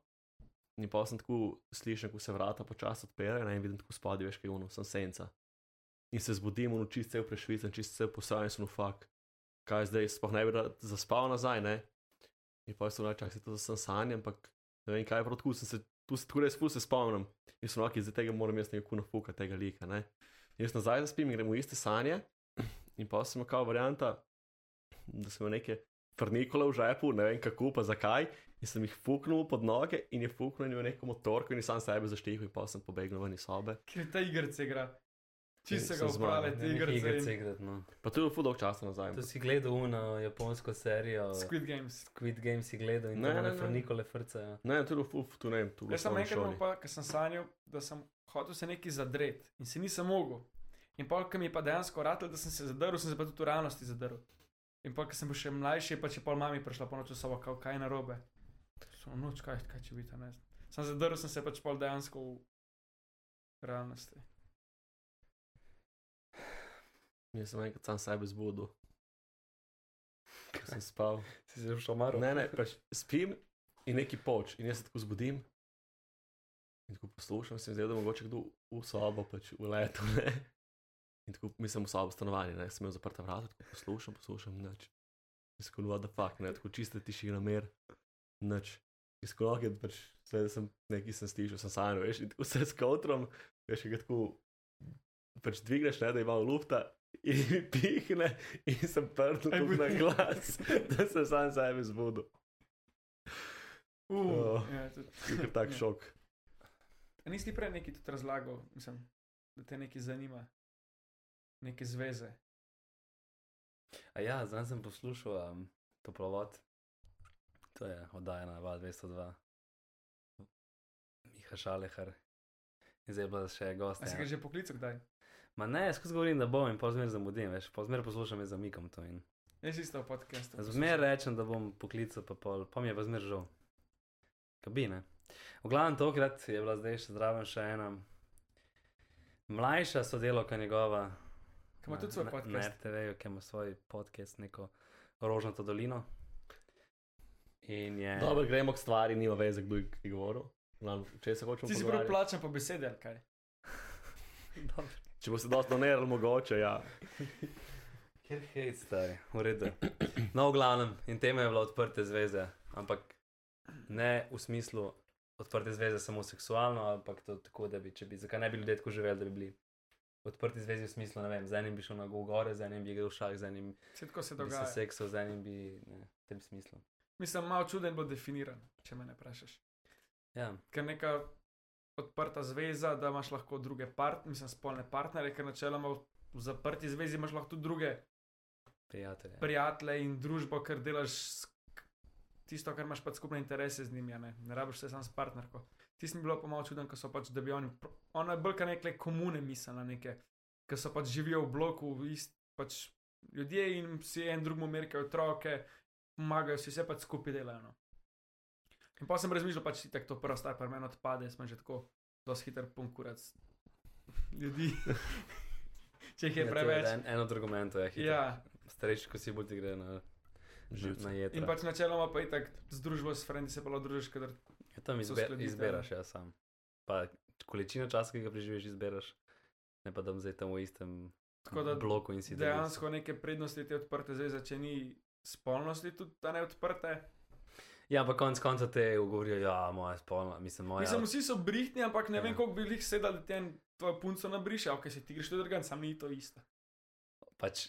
In pa sem tako slišal, ko se vrata počasi odpirajo, in vidim tako spodaj, veš, kaj je ono, sem senca. In se zbudim, v čist cel prešvicen, čist cel posajen, sem v fakt kaj zdaj, sploh ne bi zaspal nazaj, ne. In pa sem rekel, da sem sanjam, ampak ne vem, kaj je prav tako, sem se tu se res ful se spomnim. In sem rekel, zdaj tega moram jaz nekako nafuka tega lika, ne. In jaz nazaj zaspim in gremo v iste sanje. In pa sem kao varianta, da sem neke frnikole v žepu, ne vem kako, pa zakaj. In sem jih fuknil pod noge in je fuknil in je neko motorko in je sam sebe zaštihal in pa sem pobegnil ven iz sobe. Ker ta igrice igra. Čisto se ga upravlja, zmagal. te Igrice igrice. igrati, no. Pa to je dolg časa nazaj. To si gledal uno japonsko serijo. Squid Games. Squid Game si gledal in Ne, ne, ne, ne. Nikole frcajo. Ne, to je ful, tu ne vem, Jaz sem enkrat pa, ker sem sanjal, da sem hotel se nekaj zadret in se nisem mogel. In pa, ko mi je pa dejansko ratel, da sem se zadrl, sem se pa tudi v realnosti zadrl. In pa, ko sem bil še mlajši, pa če pol mami prišla po noči v sobo, kao, kaj je narobe. Sem noč, kaj, kaj če bi tam ne. Sem zadrl, sem se pač pol dejansko v, realnosti. Jaz sem enkrat sam sebe zbudil. Sem spal. Si se že šomaro? Ne, ne, pač spim in neki poč, in jaz se tako zbudim. In tako poslušam, se mi zdi, da mogoče kdo v sobo, pač v letu. Ne? In tako mislim v sobo stanovanje, ne, sem imel zaprta vrata, tako poslušam, poslušam, nič. In tako, what the fuck, ne, tako čista tišina, mir, nič. In tako, ok, pač, da sem neki sem slišal, sem sanjal, veš, in tako vse s kotrom, veš, kaj tako, pač dvigneš, ne, da ima lufta. In mi pihne, in sem tako budi. na glas, da sem sam sebe zbudil. Uh, Oh. ja, tudi. Tak Ja. šok. A nisi prej nekaj tudi razlagal, mislim, da te nekaj zanima, neke zveze. A ja, zdaj sem poslušal um, Toplovod. To je oddaja na Val 202. Miha Šalehar. In zdaj bila še gost. A si ga že poklical kdaj? Ma ne, skozi govorim, da bom in pozmer zamudim, veš, pozmer poslušam in zamikam to. In... Jaz isto v podkastu. Zmer rečem, da bom poklical, pa, pol, pa mi je pa zmer žal. Kabine. V glavnem tokrat je bila zdaj še zraven še ena mlajša sodelovka njegova. Ki ima tudi svoj Na podcast. RTV, ki ima svoj podcast, neko Rožnato dolino. In je. Dobro, gremo k stvari, nima veze, kdo je govoril. Če se hočemo Ti si prav plačan po besede, ali kaj? Dobro. Če bo se dosto donerali, mogoče, ja. Ker hej, stari, v redu. No, v glavnem, in tema je bila odprte zveze, ampak ne v smislu odprte zveze samo seksualno, ampak to tako, da bi, če bi, zakaj ne bi ljudje tako živeli, da bi bili odprti zvezi v smislu, ne vem, z enim bi šel na gore, z enim bi igral šah, z enim Vse tako se bi se dogaja. seksal, z enim bi, ne, v tem smislu. Mislim, malo čuden bo definiran, če me ne vprašaš. Ja, Ker neka odprta zveza, da imaš lahko druge part, mislim, spolne partnere, ker načeloma v zaprti zvezi imaš lahko tudi druge prijatelje. prijatelje in družbo, ker delaš tisto, kar imaš pač skupne interese z njimi, ne, ne rabiš se sam s partnerko. Tisti mi bilo pa malo čuden, ko so pač, da bi oni, ona je bolj kot neke komune mislila, neke, ki so pač živijo v bloku, ist, pač ljudje in si en drugemu merkajo otroke, pomagajo si vse pač skupaj delajo. No. In pa sem razmišljal, pač tako to prvo stvar, pa meni odpade, smo že tako dosti hiter punkurac ljudi. Če jih je Ja, preveč. En, en od argumentov je hitro. Ja, Starejši, ko si bolj ti gre na, Živce. na. In pač načeloma pa je tako z družbo, s frendi se pa lahko družiš, kadar Ja, tam izbe, uskladitve, izbiraš, ja, sam. Pa količino časa, ki ga preživiš, izbiraš. Ne pa da zdaj tam v istem Tako da bloku in si da dejansko neke prednosti te odprte zveze, če ni spolnosti tudi ta ne odprte. Ja, ampak konec konca te ugovorijo, ja, moja spolna, mislim, moja. Mislim, vsi so brihtni, ampak ne Ja. vem, koliko bi jih sedel, da ti en tvojo punco nabriše, ok, si ti greš tudi drgan, sam ni to isto. Pač,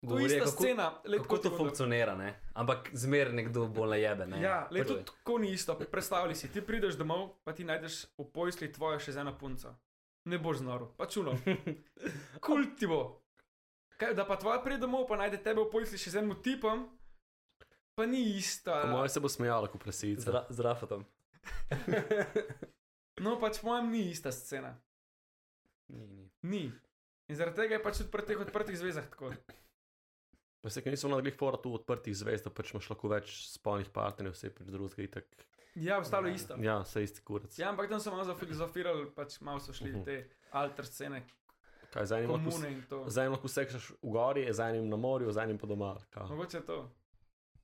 To je govorijo, ista kako, scena, le kako to funkcionira, ne? Ampak zmer nekdo bolj najebe, ne? Ja, le tudi tako ni isto. Predstavljaj si, ti prideš domov, pa ti najdeš v pojsli tvojo še z eno punco. Ne boš znoro, pač uno. Kul ti bo. Kaj, da pa tvoja pride domov, pa najde tebe v pojsli še z enim tipom, pa ni ista. Po mojem se bo smejala, ko presica. Zra, z rafatom. No, pač po mojem ni ista scena. ni, ni. Ni. In zaradi tega je pač tudi pri teh odprtih zvezah tako. Pa se, ker nismo na glih fora tu odprtih zvezd, da pač imaš lahko več spolnih partnerjev, vse pri drugega itak. Ja, ostalo je Ja. isto. Ja, vse isti kurac. Ja, ampak tam so malo zafilozofirali, pač malo so šli Mhm. te alter scene, Kaj z enim lahko, komune in to. z enim lahko seksaš v gori, z enim na morju, z enim pa doma. kao. Mogoče to.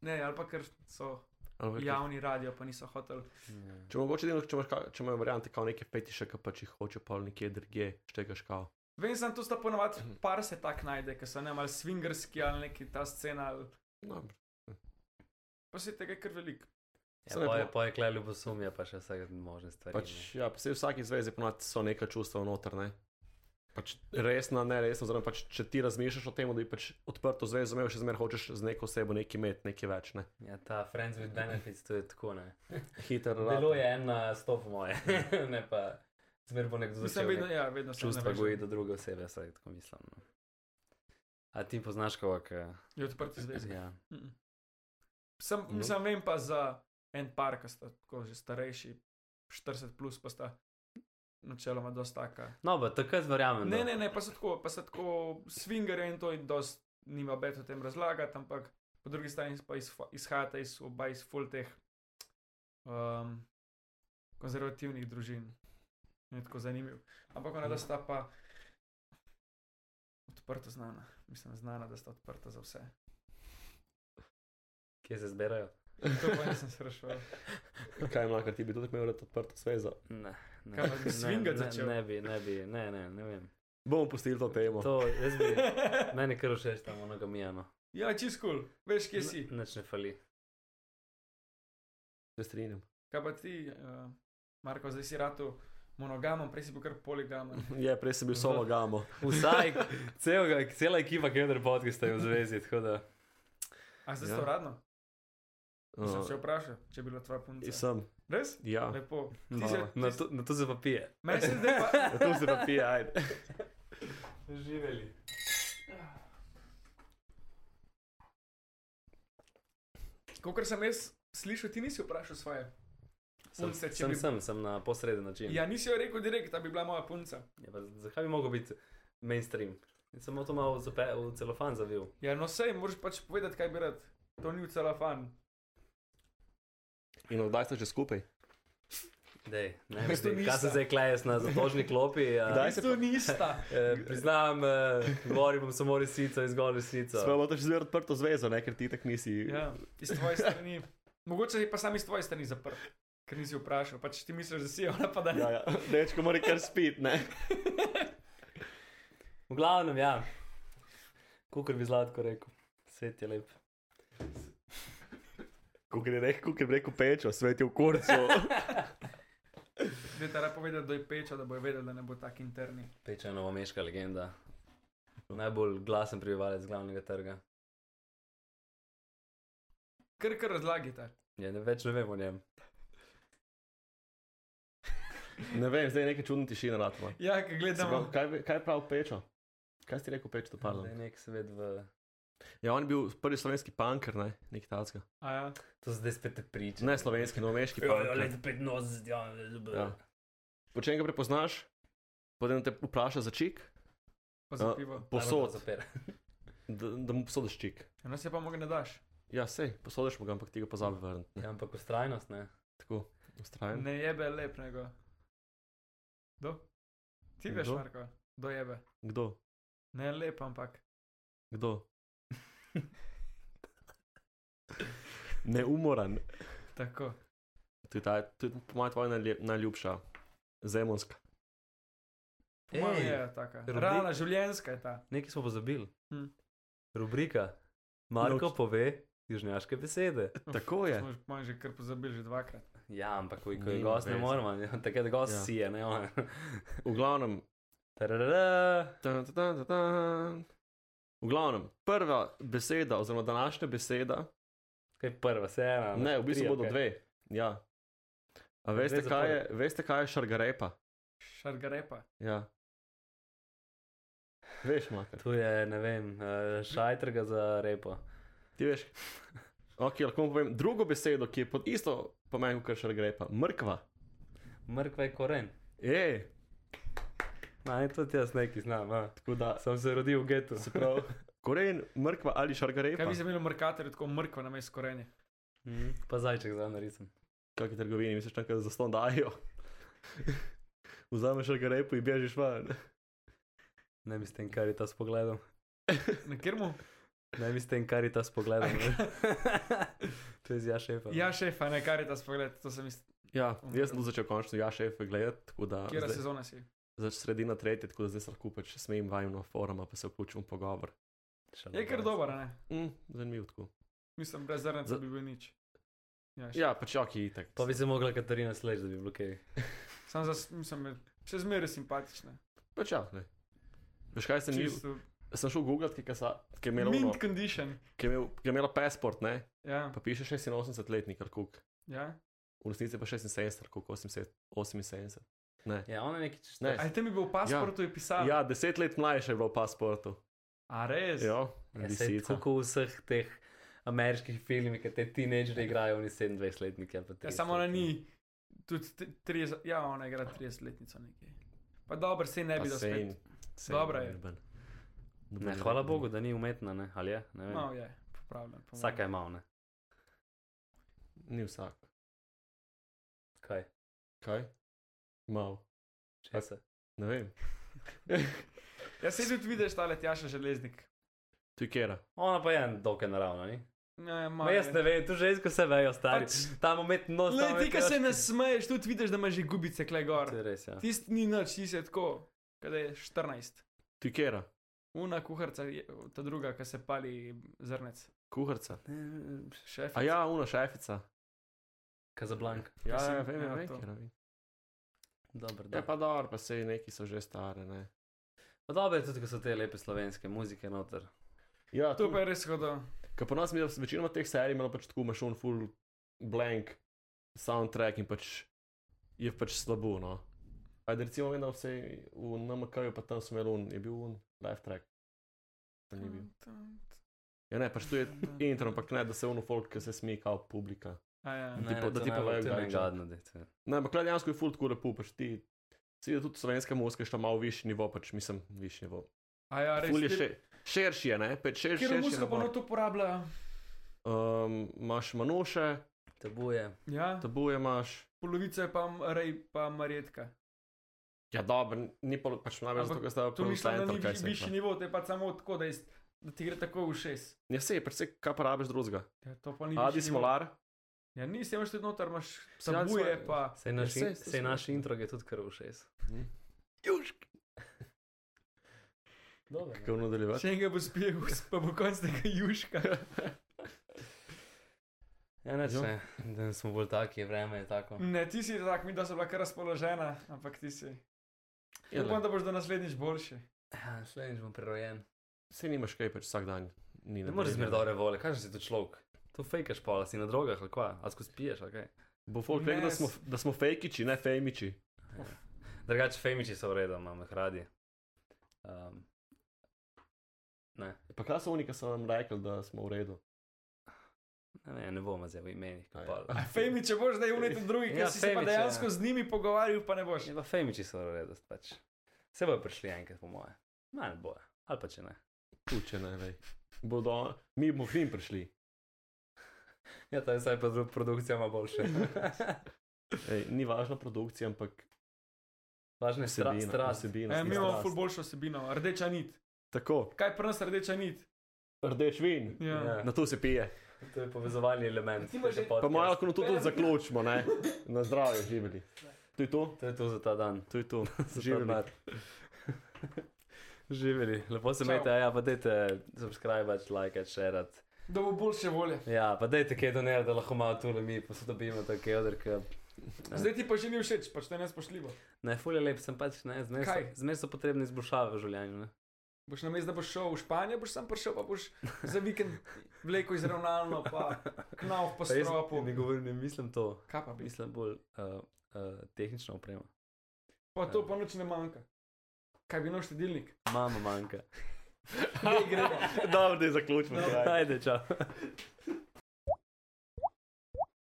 Ne, ali pa ker so pa- javni radio, pa niso hoteli. Ja. Če mogoče delno, če imaš, ka- če imajo variante, kao neke fetiše, ki pač jih hoče pa nekje drugje, štegaš kao. Vem, sem tu sta ponovadi par se tak najde, ker so ne ali swingerski ali neki ta scena, ali... No, pa se tega kar veliko. Ja, poje, po- poje kle ljubosumje, pa še vse možne stvari. pač, ja, pa se v vsaki zvezi ponavadi so neka čustva noter, ne. Pač resna, ne resna, oziroma pač, če ti razmišljaš o tem, da bi pač odprto zvezo imel, še zmeraj hočeš z neko osebo nekaj imeti, nekaj več, ne. ne. Ja, ta Friends with Benefits, to je tako, ne. Hiter Deluje en na sto po moje, ne pa zmer bo nekdo začel vedno, nek ja, vedno se čustva goji do druge osebe, vsaj tako mislim. No. A ti poznaš koga, ki... Je odprti zvezi. Ja. Mm. Sem, No. mislim, vem pa za en par, ki sta tako že starejši, 40 plus, pa sta načeloma dosta taka. No, pa takrat verjamem. Ne, da- ne, ne, pa so tako, pa so tako swingere in to in dost nima več o tem razlagati, ampak po drugi strani pa iz, izhajate iz oba iz full teh um, konzervativnih družin. ni tako zanimiv. Ampak ona, da sta pa odprto znana. Mislim, znana, da sta odprta za vse. Kje se zbirajo? To pa nisem se spraševal. Kaj ima, ti bi tudi imel odprto svezo? Ne. Ne. Kaj bi Ne, swingat ne, začel? Ne bi, ne bi, ne, ne, ne vem. Bomo pustili to temo. To, jaz bi, meni kar všeč tam monogamijano. Ja, čist kul, cool. veš, kje si. Nič ne fali. Se strinjam. Kaj pa ti, uh, Marko, zdaj si ratu monogamom, prej si bil kar poligamen. Je, prej sem bil solo gamo. Vsaj, celega, cela ekipa Kender podcasta je v zvezi, tako da. A zdaj Ja. ja. to radno? Sem Uh, se vprašal, če je bila tvoja punca. sem, Res? ja. Lepo. Ti No, se, na, ti, to, na to se pa pije. meni se zdaj pa. Ja, Tu se pa pije, ajde. Živeli. Kolikor sem jaz slišal, ti nisi vprašal svoje. Sem, Punce, če sem, bi- sem, sem na posreden način. Ja, nisi jo rekel direkt, da bi bila moja punca. Ja, pa zakaj bi mogel biti mainstream? In Samo to malo zape, v celofan zavil. Ja, no sej, moraš pač povedati, kaj bi rad. To ni v celofan. In odkdaj ste že skupaj? Dej, ne, bistvu mislim, kaj se zdaj klejes na zatožni klopi? Ja, Kdaj se To nista. eh, priznam, eh, govorim bom samo resnico zgolj resnico. Smo imeli že zelo odprto zvezo, ne, ker ti tako nisi. Ja, iz tvoje strani. Mogoče je pa sam iz tvoje strani zaprt, ker nisi vprašal. Pač ti misliš, da si ona pa da ne. Ja, ja. Dečko mora kar spiti, ne. V glavnem, ja. Kukor bi zlatko rekel. Svet je lep. Ko je rekel, ko je rekel pečo, svet je v kurcu. Zdaj ta povedati, da je peča, da bo vedel, da ne bo tak interni. Peča je novomeška legenda. Najbolj glasen prebivalec glavnega trga. Kar kar razlagite. Ja, ne, več ne vem o njem. Ne vem, zdaj je nekaj čudna tišina na tom. Ja, gledamo. Kaj, kaj prav pečo? Kaj si rekel pečo, to Da je pardon? nek svet v... Ja, on je bil prvi slovenski punker, ne, nek tacka. A ja. To zdaj spet te priče. Ne slovenski, novomeški Ja, ja, punker. leta 85, ja, ja. Ja. Po čem ga prepoznaš? Potem te vpraša za čik, Pa za pivo. posod, Zaper. da, da mu posodiš čik. Eno se pa mogo ne daš. Ja, sej, posodiš mu ga, ampak ti ga pozabi vrniti. Ja, ampak ustrajnost, ne. Tako, ustrajen. Ne jebe lep nego. Kdo? Ti veš? Marko. Kdo jebe? Kdo? Ne lep, ampak. Kdo? Neumoran. Tako. To je, ta, to je po mojem tvoja najlep, najljubša. Zemonska. Mojem Ej, je taka. rubrik- Realna, življenjska je ta. Nekaj smo pozabili. Hm. Rubrika. Marko Noč. pove južnjaške besede. Tako je. Smo že- kar pozabili že dvakrat. Ja, ampak ko, ko je gost, ne veze. moremo. Takrat gost Ja. si je, ne on. V glavnem, Tararara. tan, tan, tan, tan, tan. V glavnem, prva beseda, oziroma današnja beseda, Kaj je prva, se ena? ne, v bistvu tri, bodo okej. dve. Ja. A veste, kaj je, veste, kaj je šargarepa? Šargarepa. Ja. Veš, makar. Tu je, ne vem, eh, šajtrga za repo. Ti veš. Ok, lahko povem drugo besedo, ki je pod isto pomenom kot šargarepa. Mrkva. Mrkva je koren. Ej, Naj, tudi jaz nekaj znam. A. tako da Sem se rodil v getu. se pravi. Koren, mrkva ali Kaj šargarepa. bi se imeli markatorje tako mrkva na mestu korenje? Mhm. Pa zajček za narisem. Kakšni trgovini, misliš, kaj za ston dajo? Vzameš šargarepo in bežiš ven. Ne bi s tem karita s pogledom. Na kjer mu? Ne bi s tem karita s pogledom. to je z ja šefa. Ja, šefa, ne kar je ta spogled, to sem isto. Ja, jaz sem začel končno ja šefe gledati, tako da Kjera zdaj, sezona si? Zač sredina tretje, tako da zdaj se lahko pač smejim vajem na foruma, pa se vključim v pogovor. Je kar dober, a ne? Mm, zanimivo tako. Mislim, brez zrnca Za- bi bil nič. Ja, Ja, pač joki itek. Pa bi se mogla Katarina sleč, da bi bilo kaj. Sam za, mislim, še zmeraj simpatične. Pač ja, ne. Veš kaj sem. Čisto. sem šel googlati, ki, ki, je imela ono- Mint condition. ki, je imel, ki je imela pasport, ne? Ja, pa piše 86 letnik, ali kuk. ja. V resnici pa 76, ali kuk 78. Ne. Ja, ona nekaj čez Ne. A te mi bil v pasportu ja. je pisal? Ja, 10 let mlajša je bilo v pasportu. A res? Ja, Ja, sej lisica. tako v vseh teh ameriških filmih, ki te teenagerji igrajo, oni 27-letniki ali pa 30. Ja, samo ona ni. Tudi t- 30, ja, ona igra 30-letnico nekaj. Pa dobro, se ne bi da spet. Dobra je. Ne, hvala Bogu, da ni umetna, ne? ali je? Ne vem. No, je, popravljam. Vsaka je malo, ne? Ni vsak. Kaj? Kaj? Mal. Česa? Ne vem. Ja, se tudi vidiš, ta letjaša železnik. Tu je kera. Ona pa je en dokaj naravna, ni? Ne, Ma jaz ne vem, tu žensko se vejo, stari. Pač- Tam umetno nos. Le, ti, ki se ne smeješ, tudi vidiš, da imaš že gubice klej gor. Res, ja. Tisti ni nič, ti si tako, kada je 14. Tu je kera. Una kuharca, ta druga, ki se pali zrnec. Kuharca. Šef. A ja, una šefica. Kazablank. Ja, ja, vem, ja, vem, kera, vem. Dobro, Ja, da. pa dobro, pa sej neki so že stare, ne. Pa dobro je tudi, ko so te lepe slovenske muzike noter. Ja, To pa je res hodo. Ker po nas mi je večinoma teh serij imelo pač tako imaš un full blank soundtrack in pač je pač slabo, no. Ajde, recimo, vem, da vse v NMK-ju pa tam smo imeli un, je bil un live track. Pa ni bil. Ja, ne, pač tu je intro, ampak ne, da se un folk, ki se smi kao publika. A ja. Ne. pa- da ti povejo, kdaj je gadno, da. Ne, ampak dejansko je full tako lepo, pač ti. Si da tudi slovenska muzika je šta malo višji nivo, pač mislim, višji nivo. A ja, res. Ful je še, širši je, ne, pač šir, Kjer širši. muzika pa nabor. not uporabljajo? Um, imaš manuše, Tabuje. Ja, tabuje imaš. polovica je pa rej, pa marjetka. Ja, dobro, ni pa pač Ampak zato, ker sta To mislim, da ni višji nivo, to je pa samo tako, da, je, da ti gre tako v šest. Ja, se je, pač se kaj pa rabiš drugega. Ja, to pa ni Adi smolar, Ja, nisi, imaš tudi noter, imaš svoje- pa. Sej naš, Ja, sej, sej sej naš intro je tudi kar v šest. južk, Dobro. kako nadaljevati. Še enega bo spil, pa bo konc tega juška. Ja, ne, če da smo bolj taki, vreme je tako. Ne, ti si tak, mi da so bila kar razpoložena, ampak ti si. Ja, Upam, da boš do naslednjič boljši. Ja, Slednjič bom prirojen. Se nimaš kaj, pač vsak dan. Ni Ne moreš zmer dobre vole, kaj si to človek? To fejkaš pa, si na drogah ali kva, ali skozi piješ, ali kaj. Bo folk rekel, da smo, s- da smo fejkiči, ne fejmiči. Drugače, fejmiči so v redu, imam jih radi. Um, ne, Pa kaj so oni, ki so nam rekli, da smo v redu? ne, ne, ne bomo zdaj v imenih. A ja. A Fejmi, če boš zdaj unet drugi, ker Ja, si se pa Fejmič, dejansko ja. z njimi pogovarjal, pa ne boš. Ja, pa fejmiči so v redu, pač. Se bojo prišli enkrat, po moje. Ma ne bojo, ali pa če ne. Tuče ne, vej. Bodo, mi bomo k njim prišli. Ja, ta je vsaj produ- produkcija ima boljše. Ej, ni važna produkcija, ampak Važno je stra, strast. vsebina E, mi imamo ful boljšo osebino, rdeča nit. Tako, Kaj pri nas rdeča nit? rdeč vin, Ja. Ja. na to se pije. To je povezovalni element. Že- Pa malo lahko na to tudi zaključimo, ne? Na zdravje živeli. To je to, To je to za ta dan. to je to. Za ta Živeli. dan. Živeli, lepo se imejte, ja, pa dajte subscribe, like, share. Da bo boljše volje. Ja, pa dajte kaj doner, da lahko malo tule mi posodobimo take odrke. Zdaj ti pa že ni všeč, pač to je nespoštljivo. Ne, fulje lep sem pač, ne, zmer so, so potrebne izboljšave v življenju. Ne. Boš na mestu, da boš šel v Španijo, boš sam prišel, pa boš za vikend vleko izravnalno, pa knav po Pa stropu. ne govorim, ne mislim to, Kaj pa bi? mislim bolj uh, uh, tehnična oprema. Pa to pa noč ne manjka. Kaj bi noč štedilnik? Mama manjka. Dobro, da je zaključimo. Kraj. Ajde, čau.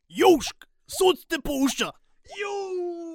Južk, sod te pušča. Južk.